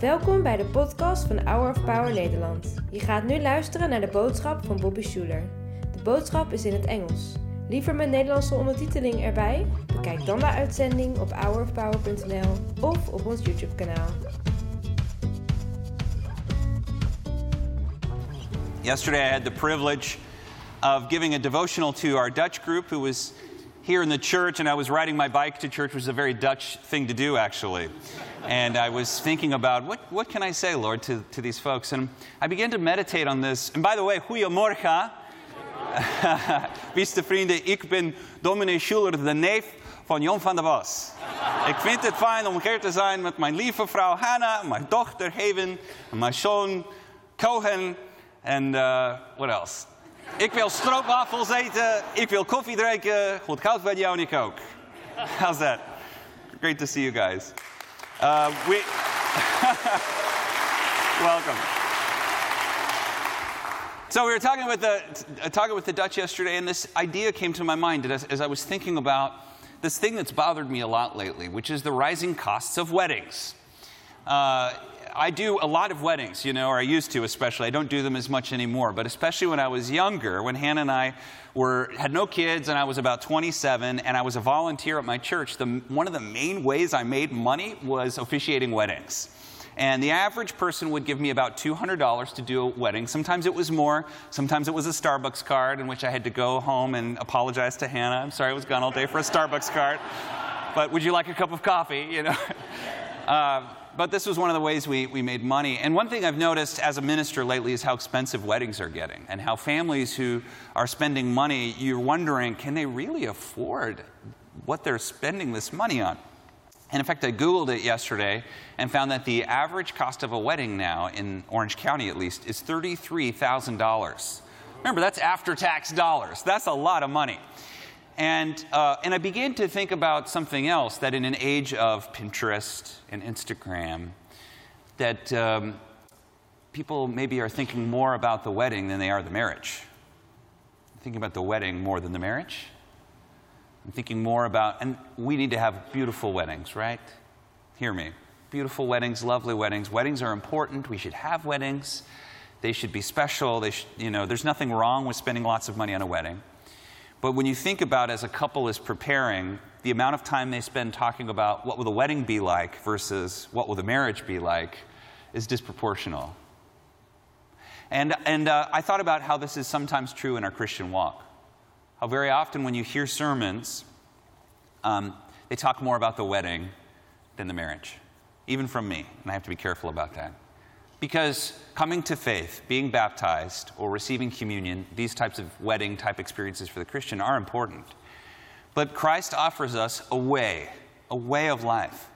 Welkom bij de podcast van Hour of Power Nederland. Je gaat nu luisteren naar de boodschap van Bobby Schuler. De boodschap is in het Engels. Liever met Nederlandse ondertiteling erbij? Bekijk dan de uitzending op hourofpower.nl of op ons YouTube kanaal. Yesterday, I had the privilege of giving a devotional to our Dutch group who was here in the church, and I was riding my bike to church, which was a very Dutch thing to do, actually. And I was thinking about what, what can I say, Lord, to, to these folks? And I began to meditate on this. And by the way, goeiemorgen. Beste vrienden, ik ben dominee Schuller, de neef van Jon van der Bos. Ik vind het fijn om hier te zijn met mijn lieve vrouw Hannah, mijn dochter Haven, en mijn zoon Cohen en uh, what else? Ik wil stroopwafels eten, ik wil koffie drinken. Goed, koud bij jou en ik ook. How's that? Great to see you guys. Uh, we welcome. So we were talking with the uh, talking with the Dutch yesterday, and this idea came to my mind as, as I was thinking about this thing that's bothered me a lot lately, which is the rising costs of weddings. Uh, I do a lot of weddings, you know, or I used to especially. I don't do them as much anymore, but especially when I was younger, when Hannah and I were had no kids and I was about 27 and I was a volunteer at my church, the, one of the main ways I made money was officiating weddings. And the average person would give me about $200 to do a wedding. Sometimes it was more. Sometimes it was a Starbucks card in which I had to go home and apologize to Hannah. I'm sorry I was gone all day for a Starbucks card. But would you like a cup of coffee? You know. Uh, but this was one of the ways we, we made money. And one thing I've noticed as a minister lately is how expensive weddings are getting, and how families who are spending money, you're wondering, can they really afford what they're spending this money on? And in fact, I Googled it yesterday and found that the average cost of a wedding now, in Orange County at least, is $33,000. Remember, that's after tax dollars. That's a lot of money. And, uh, and I began to think about something else that in an age of Pinterest and Instagram, that um, people maybe are thinking more about the wedding than they are the marriage. I'm Thinking about the wedding more than the marriage. I'm thinking more about, and we need to have beautiful weddings, right? Hear me. Beautiful weddings, lovely weddings. Weddings are important. We should have weddings. They should be special. They should, you know, there's nothing wrong with spending lots of money on a wedding. But when you think about as a couple is preparing, the amount of time they spend talking about what will the wedding be like versus what will the marriage be like is disproportional. And, and uh, I thought about how this is sometimes true in our Christian walk. How very often when you hear sermons, um, they talk more about the wedding than the marriage, even from me, and I have to be careful about that. Because coming to faith, being baptized, or receiving communion, these types of wedding type experiences for the Christian are important. But Christ offers us a way, a way of life.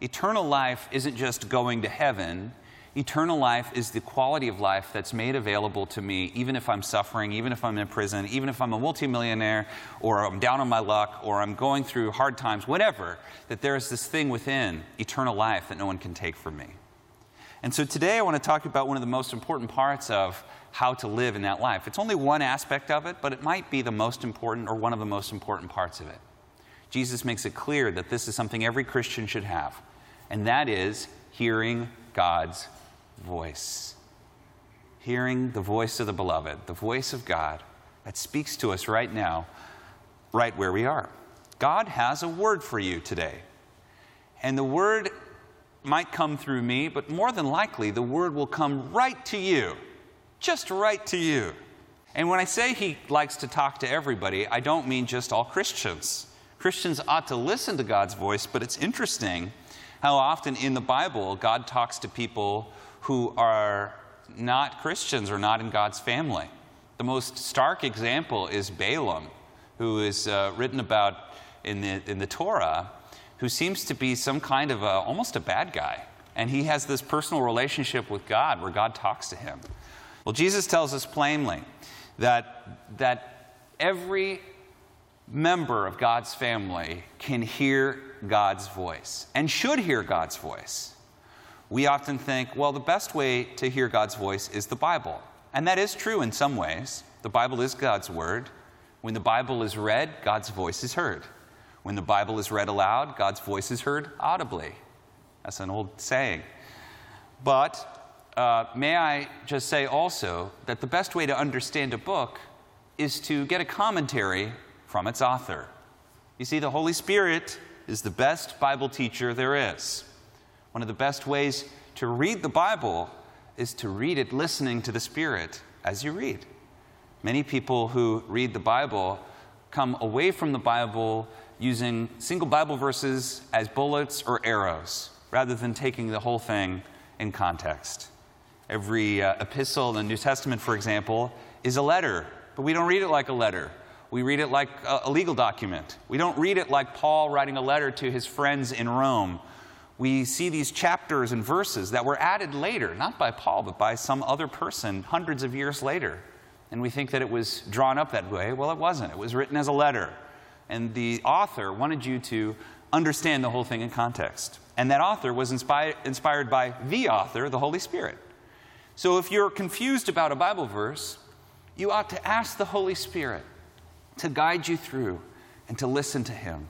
Eternal life isn't just going to heaven. Eternal life is the quality of life that's made available to me, even if I'm suffering, even if I'm in prison, even if I'm a multimillionaire, or I'm down on my luck, or I'm going through hard times, whatever, that there is this thing within eternal life that no one can take from me. And so today I want to talk about one of the most important parts of how to live in that life. It's only one aspect of it, but it might be the most important or one of the most important parts of it. Jesus makes it clear that this is something every Christian should have, and that is hearing God's voice. Hearing the voice of the beloved, the voice of God that speaks to us right now, right where we are. God has a word for you today. And the word might come through me, but more than likely, the word will come right to you, just right to you. And when I say he likes to talk to everybody, I don't mean just all Christians. Christians ought to listen to God's voice, but it's interesting how often in the Bible God talks to people who are not Christians or not in God's family. The most stark example is Balaam, who is uh, written about in the, in the Torah who seems to be some kind of a, almost a bad guy. And he has this personal relationship with God where God talks to him. Well, Jesus tells us plainly that, that every member of God's family can hear God's voice and should hear God's voice. We often think, well, the best way to hear God's voice is the Bible. And that is true in some ways. The Bible is God's word. When the Bible is read, God's voice is heard. When the Bible is read aloud, God's voice is heard audibly. That's an old saying. But uh, may I just say also that the best way to understand a book is to get a commentary from its author. You see, the Holy Spirit is the best Bible teacher there is. One of the best ways to read the Bible is to read it listening to the Spirit as you read. Many people who read the Bible come away from the Bible using single Bible verses as bullets or arrows rather than taking the whole thing in context. Every uh, epistle in the New Testament, for example, is a letter, but we don't read it like a letter. We read it like a, a legal document. We don't read it like Paul writing a letter to his friends in Rome. We see these chapters and verses that were added later, not by Paul, but by some other person hundreds of years later. And we think that it was drawn up that way. Well, it wasn't. It was written as a letter. And the author wanted you to understand the whole thing in context. And that author was inspired, inspired by the author, the Holy Spirit. So if you're confused about a Bible verse, you ought to ask the Holy Spirit to guide you through and to listen to Him.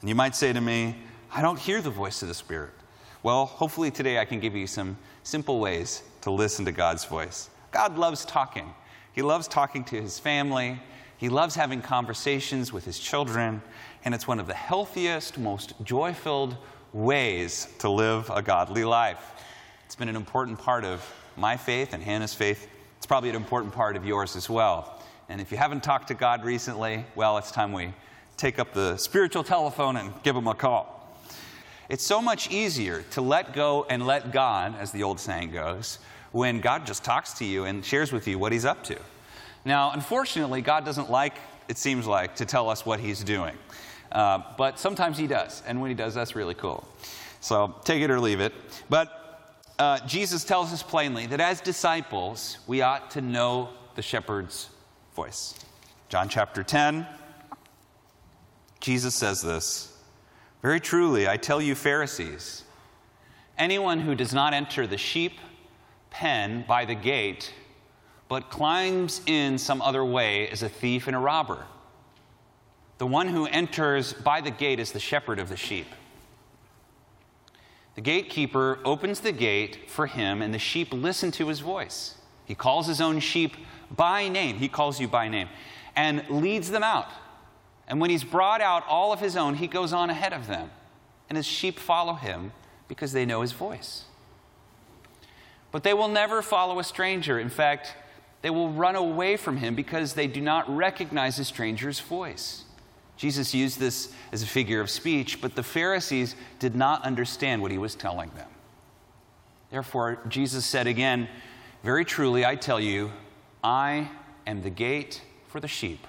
And you might say to me, I don't hear the voice of the Spirit. Well, hopefully today I can give you some simple ways to listen to God's voice. God loves talking. He loves talking to his family. He loves having conversations with his children. And it's one of the healthiest, most joy filled ways to live a godly life. It's been an important part of my faith and Hannah's faith. It's probably an important part of yours as well. And if you haven't talked to God recently, well, it's time we take up the spiritual telephone and give him a call. It's so much easier to let go and let God, as the old saying goes, when God just talks to you and shares with you what he's up to. Now, unfortunately, God doesn't like, it seems like, to tell us what he's doing. Uh, but sometimes he does. And when he does, that's really cool. So take it or leave it. But uh, Jesus tells us plainly that as disciples, we ought to know the shepherd's voice. John chapter 10, Jesus says this Very truly, I tell you, Pharisees, anyone who does not enter the sheep pen by the gate, but climbs in some other way as a thief and a robber. The one who enters by the gate is the shepherd of the sheep. The gatekeeper opens the gate for him, and the sheep listen to his voice. He calls his own sheep by name. He calls you by name and leads them out. And when he's brought out all of his own, he goes on ahead of them. And his sheep follow him because they know his voice. But they will never follow a stranger. In fact, they will run away from him because they do not recognize a stranger's voice. Jesus used this as a figure of speech, but the Pharisees did not understand what he was telling them. Therefore, Jesus said again, Very truly, I tell you, I am the gate for the sheep.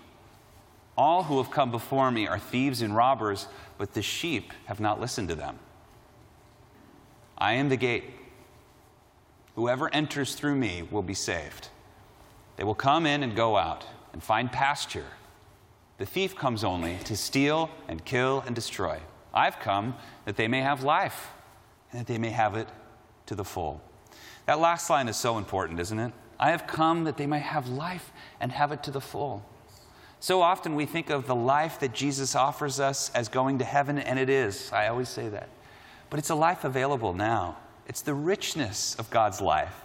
All who have come before me are thieves and robbers, but the sheep have not listened to them. I am the gate. Whoever enters through me will be saved. They will come in and go out and find pasture. The thief comes only to steal and kill and destroy. I've come that they may have life and that they may have it to the full. That last line is so important, isn't it? I have come that they may have life and have it to the full. So often we think of the life that Jesus offers us as going to heaven, and it is. I always say that. But it's a life available now. It's the richness of God's life,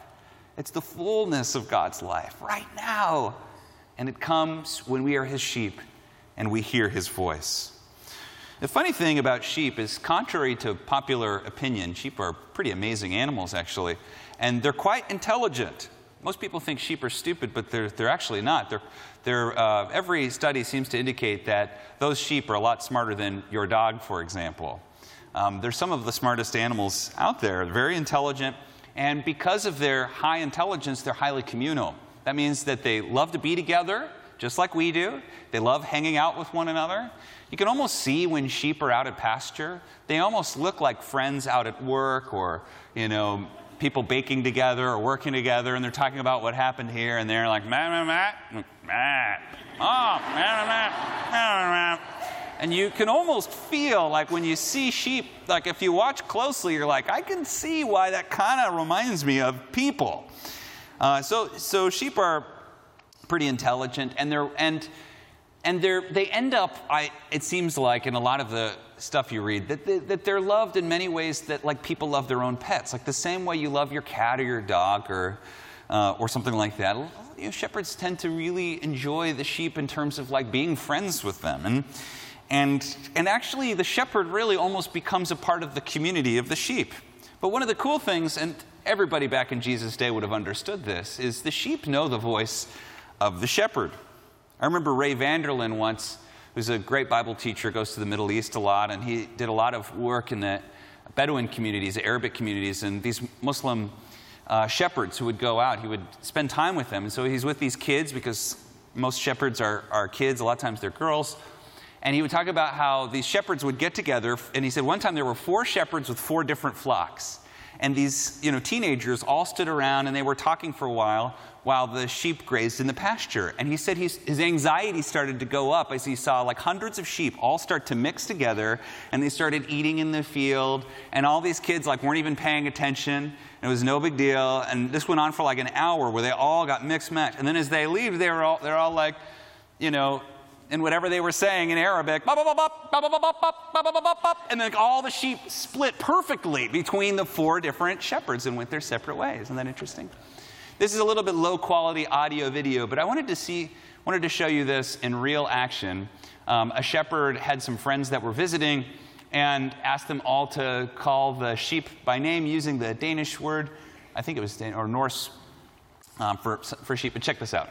it's the fullness of God's life right now. And it comes when we are His sheep and we hear His voice. The funny thing about sheep is, contrary to popular opinion, sheep are pretty amazing animals, actually, and they're quite intelligent. Most people think sheep are stupid, but they're, they're actually not. They're, they're, uh, every study seems to indicate that those sheep are a lot smarter than your dog, for example. Um, they're some of the smartest animals out there, very intelligent, and because of their high intelligence, they're highly communal. That means that they love to be together, just like we do. They love hanging out with one another. You can almost see when sheep are out at pasture, they almost look like friends out at work or, you know, people baking together or working together, and they're talking about what happened here, and they're like, meh, meh, meh. Oh, meh, meh, meh, meh. And you can almost feel like when you see sheep, like if you watch closely, you're like, I can see why that kind of reminds me of people. Uh, so, so sheep are pretty intelligent, and they're and and they're, they end up, I, it seems like, in a lot of the stuff you read, that, they, that they're loved in many ways that like people love their own pets. Like the same way you love your cat or your dog or, uh, or something like that. You know, shepherds tend to really enjoy the sheep in terms of like being friends with them. And, and, and actually, the shepherd really almost becomes a part of the community of the sheep. But one of the cool things, and everybody back in Jesus' day would have understood this, is the sheep know the voice of the shepherd. I remember Ray Vander Laan once, who's a great Bible teacher, goes to the Middle East a lot, and he did a lot of work in the Bedouin communities, Arabic communities, and these Muslim uh, shepherds who would go out. He would spend time with them. And so he's with these kids because most shepherds are, are kids, a lot of times they're girls. And he would talk about how these shepherds would get together. And he said one time there were four shepherds with four different flocks. And these you know, teenagers all stood around and they were talking for a while while the sheep grazed in the pasture. And he said his anxiety started to go up as he saw like hundreds of sheep all start to mix together and they started eating in the field. And all these kids like weren't even paying attention. It was no big deal. And this went on for like an hour where they all got mixed match. And then as they leave, they were all, they're all like, you know, in whatever they were saying in Arabic, and then all the sheep split perfectly between the four different shepherds and went their separate ways. Isn't that interesting? This is a little bit low quality audio video, but I wanted to see, wanted to show you this in real action. Um, a shepherd had some friends that were visiting and asked them all to call the sheep by name using the Danish word, I think it was Dan- or Norse um, for, for sheep. But check this out.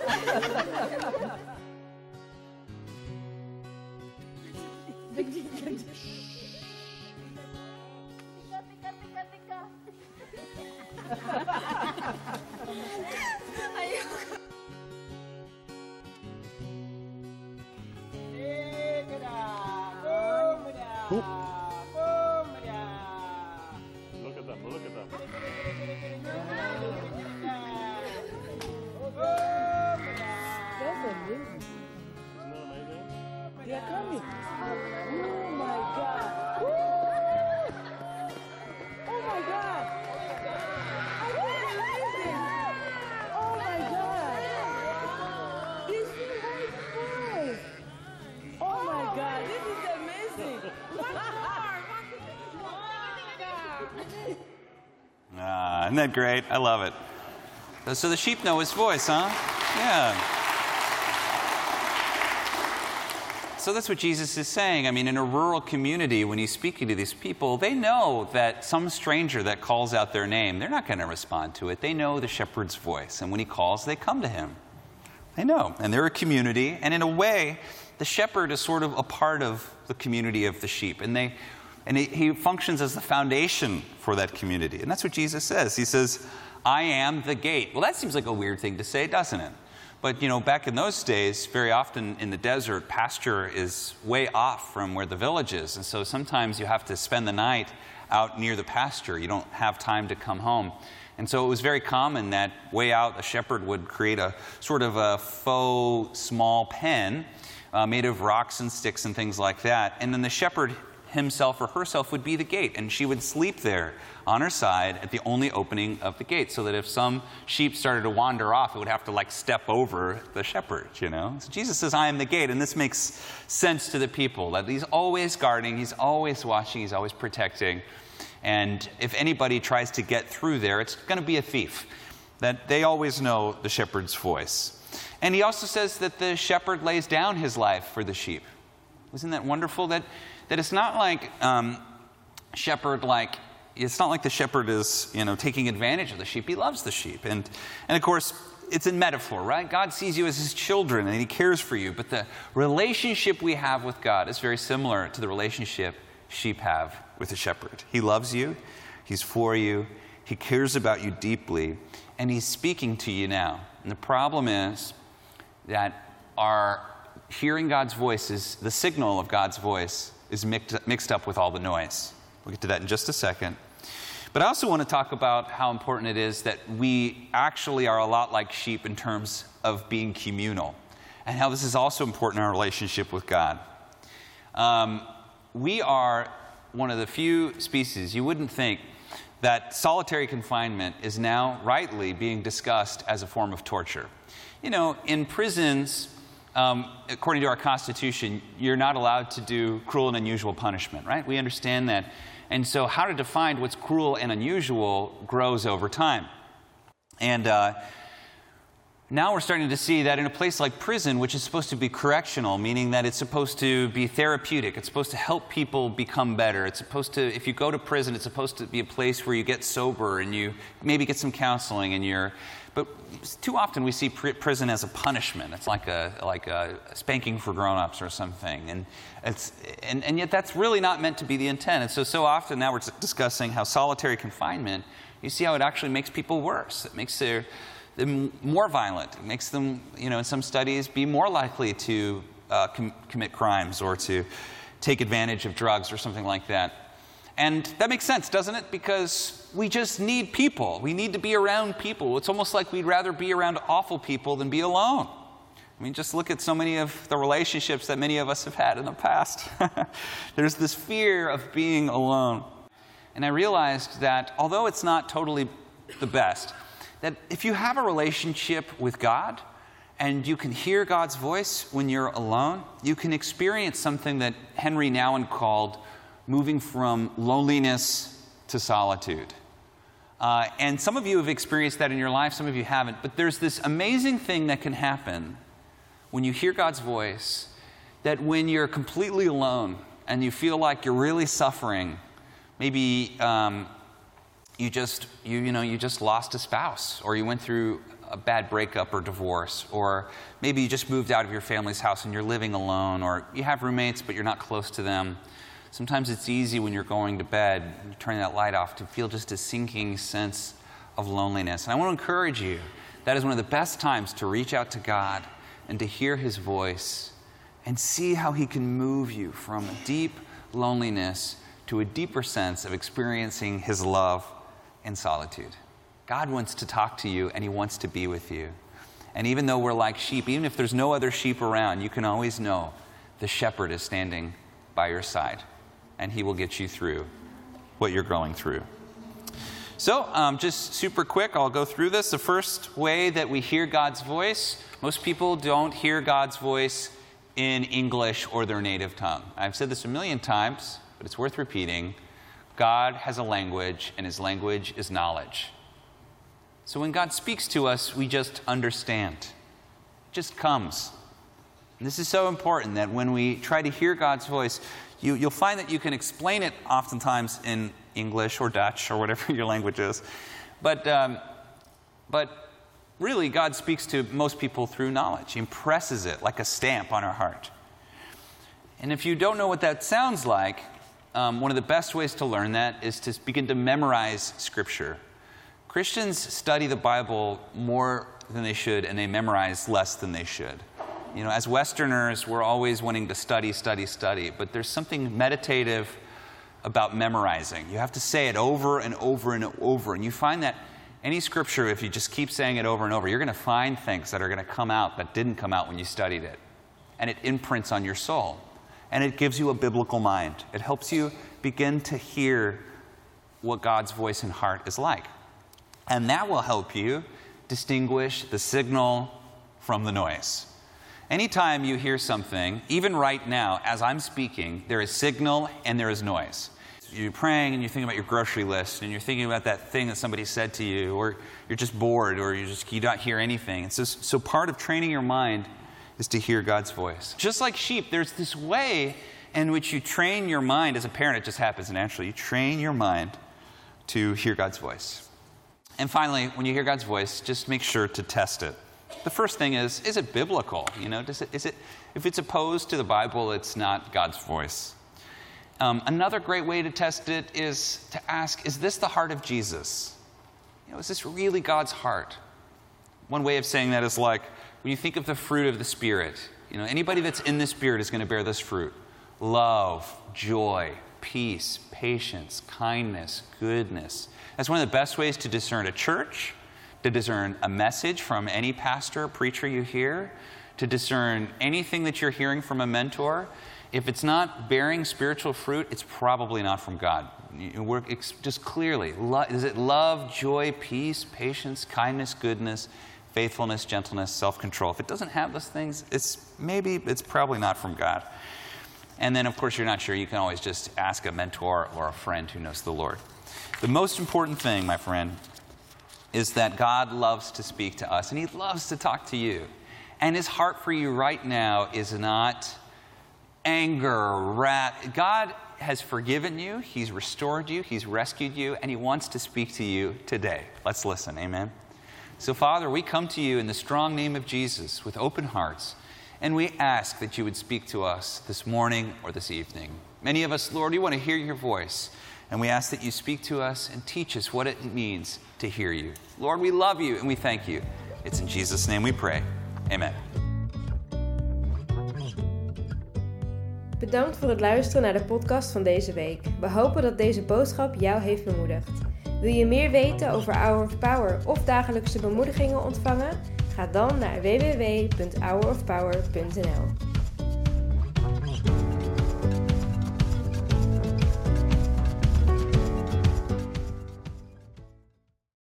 time. Look isn't that great? I love it. So the sheep know his voice, huh? Yeah. So that's what Jesus is saying. I mean, in a rural community, when he's speaking to these people, they know that some stranger that calls out their name, they're not going to respond to it. They know the shepherd's voice. And when he calls, they come to him. They know. And they're a community. And in a way, the shepherd is sort of a part of the community of the sheep. And, they, and he, he functions as the foundation for that community. And that's what Jesus says. He says, I am the gate. Well, that seems like a weird thing to say, doesn't it? But you know, back in those days, very often in the desert, pasture is way off from where the village is. And so sometimes you have to spend the night out near the pasture. You don't have time to come home. And so it was very common that way out, a shepherd would create a sort of a faux small pen uh, made of rocks and sticks and things like that. And then the shepherd himself or herself would be the gate, and she would sleep there on her side at the only opening of the gate, so that if some sheep started to wander off, it would have to like step over the shepherd, you know? So Jesus says, I am the gate, and this makes sense to the people that he's always guarding, he's always watching, he's always protecting. And if anybody tries to get through there, it's going to be a thief. That they always know the shepherd's voice. And he also says that the shepherd lays down his life for the sheep. Isn't that wonderful? That, that it's not like um, shepherd, like, it's not like the shepherd is, you know, taking advantage of the sheep. He loves the sheep. And, and of course, it's in metaphor, right? God sees you as his children and he cares for you. But the relationship we have with God is very similar to the relationship sheep have with the shepherd. He loves you, he's for you, He cares about you deeply, and He's speaking to you now. And the problem is that our hearing God's voice is the signal of God's voice is mixed, mixed up with all the noise. We'll get to that in just a second. But I also want to talk about how important it is that we actually are a lot like sheep in terms of being communal, and how this is also important in our relationship with God. Um, we are one of the few species, you wouldn't think that solitary confinement is now rightly being discussed as a form of torture. You know, in prisons, um, according to our Constitution, you're not allowed to do cruel and unusual punishment, right? We understand that. And so, how to define what's cruel and unusual grows over time. And uh, now we're starting to see that in a place like prison, which is supposed to be correctional, meaning that it's supposed to be therapeutic, it's supposed to help people become better. It's supposed to, if you go to prison, it's supposed to be a place where you get sober and you maybe get some counseling and you're but too often we see prison as a punishment. It's like a, like a spanking for grown-ups or something. And, it's, and, and yet that's really not meant to be the intent. And so, so often now we're discussing how solitary confinement, you see how it actually makes people worse. It makes their, them more violent. It makes them, you know, in some studies, be more likely to uh, com- commit crimes or to take advantage of drugs or something like that. And that makes sense, doesn't it? Because we just need people. We need to be around people. It's almost like we'd rather be around awful people than be alone. I mean, just look at so many of the relationships that many of us have had in the past. There's this fear of being alone. And I realized that although it's not totally the best, that if you have a relationship with God and you can hear God's voice when you're alone, you can experience something that Henri Nouwen called moving from loneliness to solitude. Uh, and some of you have experienced that in your life, some of you haven't. But there's this amazing thing that can happen when you hear God's voice that when you're completely alone and you feel like you're really suffering, maybe um, you just you, you know you just lost a spouse or you went through a bad breakup or divorce or maybe you just moved out of your family's house and you're living alone or you have roommates but you're not close to them Sometimes it's easy when you're going to bed, turning that light off, to feel just a sinking sense of loneliness. And I want to encourage you that is one of the best times to reach out to God and to hear His voice and see how He can move you from deep loneliness to a deeper sense of experiencing His love in solitude. God wants to talk to you and He wants to be with you. And even though we're like sheep, even if there's no other sheep around, you can always know the shepherd is standing by your side and He will get you through what you're going through. So, um, just super quick, I'll go through this. The first way that we hear God's voice, most people don't hear God's voice in English or their native tongue. I've said this a million times, but it's worth repeating. God has a language, and his language is knowledge. So when God speaks to us, we just understand. It just comes. And this is so important that when we try to hear God's voice, you, will find that you can explain it oftentimes in English or Dutch or whatever your language is. But, um, but really, God speaks to most people through knowledge. He impresses it like a stamp on our heart. And if you don't know what that sounds like, um, one of the best ways to learn that is to begin to memorize Scripture. Christians study the Bible more than they should, and they memorize less than they should. You know, as Westerners, we're always wanting to study, study, study, but there's something meditative about memorizing. You have to say it over and over and over. And you find that any scripture, if you just keep saying it over and over, you're going to find things that are going to come out that didn't come out when you studied it. And it imprints on your soul. And it gives you a biblical mind. It helps you begin to hear what God's voice and heart is like. And that will help you distinguish the signal from the noise. Anytime you hear something, even right now, as I'm speaking, there is signal and there is noise. You're praying and you're thinking about your grocery list and you're thinking about that thing that somebody said to you, or you're just bored, or you just you don't hear anything. so, so part of training your mind is to hear God's voice. Just like sheep, there's this way in which you train your mind as a parent, it just happens naturally. You train your mind to hear God's voice. And finally, when you hear God's voice, just make sure to test it the first thing is is it biblical? You know, does it, is it, if it's opposed to the Bible, it's not God's voice. Um, another great way to test it is to ask, is this the heart of Jesus? You know, is this really God's heart? One way of saying that is like when you think of the fruit of the Spirit, you know, anybody that's in the Spirit is going to bear this fruit love, joy, peace, patience, kindness, goodness. That's one of the best ways to discern a church, to discern a message from any pastor or preacher you hear, to discern anything that you're hearing from a mentor. If it's not bearing spiritual fruit, it's probably not from God. Ex- just clearly. Is it love, joy, peace, patience, kindness, goodness, faithfulness, gentleness, self-control? If it doesn't have those things, it's maybe it's probably not from God. And then, of course, you're not sure. You can always just ask a mentor or a friend who knows the Lord. The most important thing, my friend, is that God loves to speak to us and He loves to talk to you. And His heart for you right now is not anger, wrath. God has forgiven you, He's restored you, He's rescued you, and He wants to speak to you today. Let's listen. Amen. So, Father, we come to you in the strong name of Jesus with open hearts, and we ask that you would speak to us this morning or this evening. Many of us, Lord, we want to hear your voice, and we ask that you speak to us and teach us what it means to hear you. Lord, we love you and we thank you. It's in Jesus' name we pray. Amen. Bedankt voor het luisteren naar de podcast van deze week. We hopen dat deze boodschap jou heeft bemoedigd. Wil je meer weten over Hour of Power of dagelijkse bemoedigingen ontvangen? Ga dan naar www.hourofpower.nl.